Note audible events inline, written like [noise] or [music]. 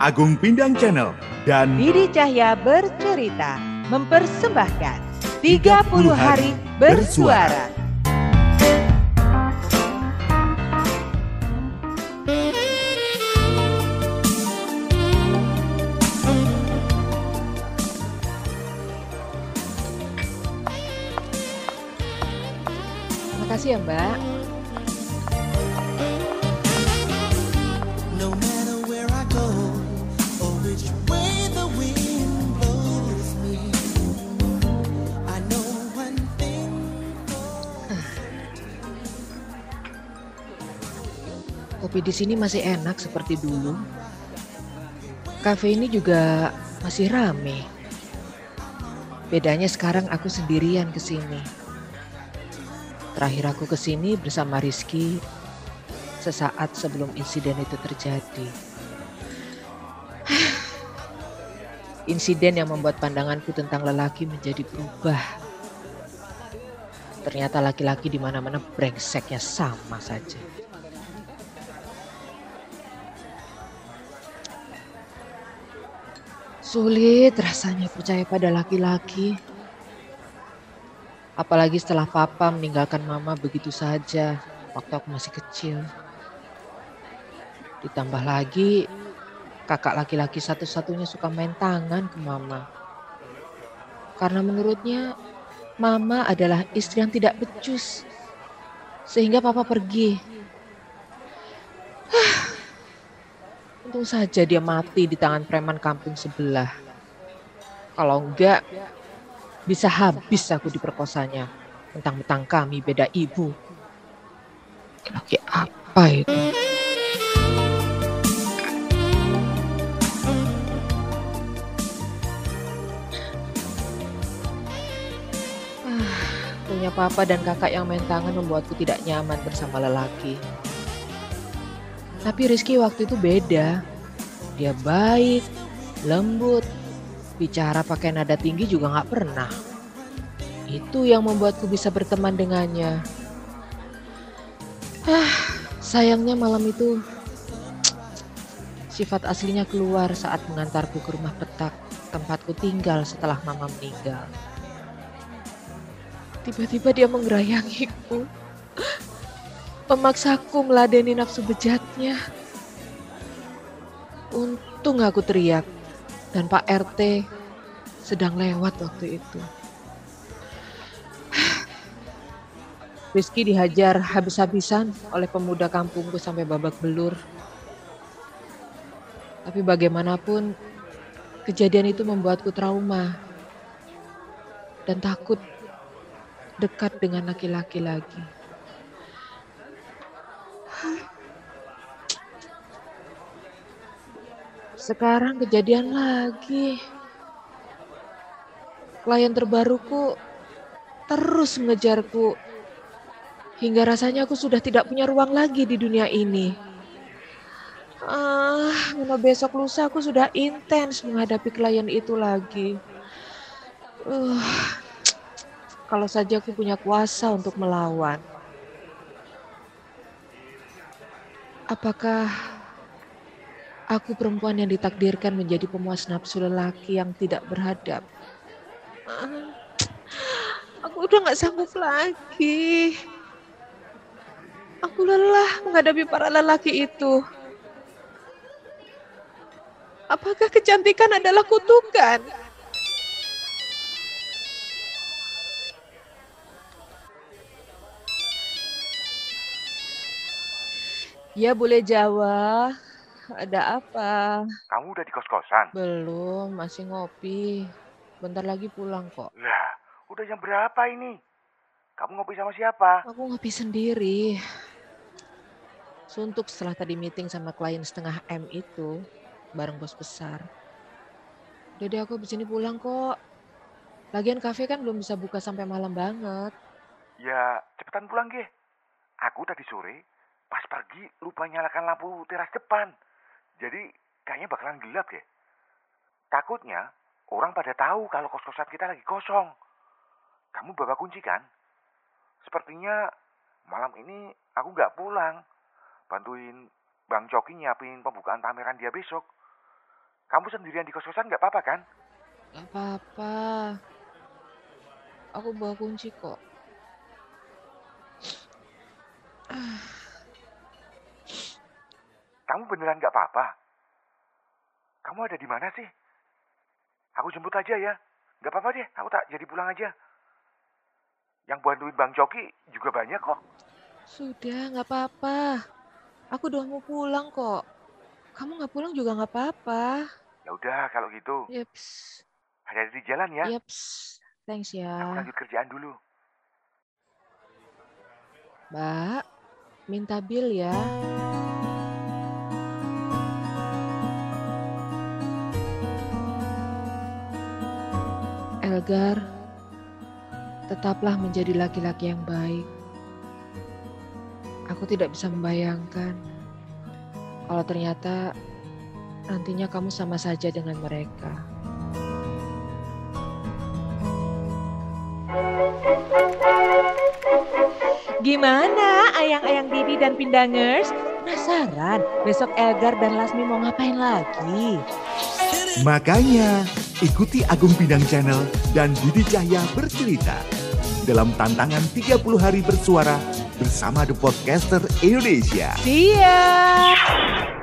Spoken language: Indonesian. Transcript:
Agung Pindang Channel dan Didi Cahya bercerita mempersembahkan 30 hari bersuara. Makasih ya Mbak. Kopi di sini masih enak seperti dulu. Kafe ini juga masih rame. Bedanya sekarang aku sendirian ke sini. Terakhir aku ke sini bersama Rizky sesaat sebelum insiden itu terjadi. [sighs] Insiden yang membuat pandanganku tentang lelaki menjadi berubah. Ternyata laki-laki di mana-mana brengseknya sama saja. Sulit rasanya percaya pada laki-laki. Apalagi setelah papa meninggalkan mama begitu saja waktu aku masih kecil. Ditambah lagi kakak laki-laki satu-satunya suka main tangan ke mama. Karena menurutnya mama adalah istri yang tidak becus. Sehingga papa pergi. Untung saja dia mati di tangan preman kampung sebelah. Kalau enggak, bisa habis aku diperkosanya. Mentang-mentang kami beda ibu. Laki apa itu? Ah, Punya papa dan kakak yang main tangan membuatku tidak nyaman bersama lelaki. Tapi Rizky waktu itu beda. Dia baik, lembut, bicara pakai nada tinggi juga nggak pernah. Itu yang membuatku bisa berteman dengannya. Ah, sayangnya malam itu sifat aslinya keluar saat mengantarku ke rumah petak tempatku tinggal setelah mama meninggal. Tiba-tiba dia menggerayangiku memaksaku meladeni nafsu bejatnya. Untung aku teriak dan Pak RT sedang lewat waktu itu. [sighs] Rizky dihajar habis-habisan oleh pemuda kampungku sampai babak belur. Tapi bagaimanapun kejadian itu membuatku trauma dan takut dekat dengan laki-laki lagi. Sekarang kejadian lagi. Klien terbaruku terus mengejarku. Hingga rasanya aku sudah tidak punya ruang lagi di dunia ini. Ah, mana besok lusa aku sudah intens menghadapi klien itu lagi. Uh, kalau saja aku punya kuasa untuk melawan. Apakah Aku perempuan yang ditakdirkan menjadi pemuas nafsu lelaki yang tidak beradab. Ah, Aku udah gak sanggup lagi. Aku lelah menghadapi para lelaki itu. Apakah kecantikan adalah kutukan? Ya boleh Jawa. Ada apa? Kamu udah di kos-kosan? Belum, masih ngopi. Bentar lagi pulang kok. Lah, udah jam berapa ini? Kamu ngopi sama siapa? Aku ngopi sendiri. Suntuk setelah tadi meeting sama klien setengah M itu. Bareng bos besar. Deh aku abis ini pulang kok. Lagian kafe kan belum bisa buka sampai malam banget. Ya, cepetan pulang, Ge. Aku tadi sore, pas pergi lupa nyalakan lampu teras depan. Jadi, kayaknya bakalan gelap, Ge. Takutnya, orang pada tahu kalau kos-kosan kita lagi kosong. Kamu bawa kunci kan? Sepertinya malam ini aku nggak pulang. Bantuin Bang Coki nyiapin pembukaan pameran dia besok. Kamu sendirian di kos-kosan nggak apa-apa kan? Gak apa-apa. Aku bawa kunci kok. Kamu beneran nggak apa-apa? Kamu ada di mana sih? Aku jemput aja ya. Nggak apa-apa deh, aku tak jadi pulang aja. Yang bantuin Bang Coki juga banyak kok. Sudah, nggak apa-apa. Aku udah mau pulang kok. Kamu nggak pulang juga nggak apa-apa. Ya udah kalau gitu. Yeps, Hati-hati di jalan ya. yeps. Thanks Aku ya. lanjut kerjaan dulu. Mbak, minta bill ya. Elgar, tetaplah menjadi laki-laki yang baik. Aku tidak bisa membayangkan kalau ternyata nantinya kamu sama saja dengan mereka. Gimana ayang-ayang Didi dan Pindangers? Penasaran besok Elgar dan Lasmi mau ngapain lagi? Makanya, ikuti Agung Bidang Channel dan Didi Cahya bercerita dalam tantangan 30 hari bersuara bersama The Podcaster Indonesia. See ya!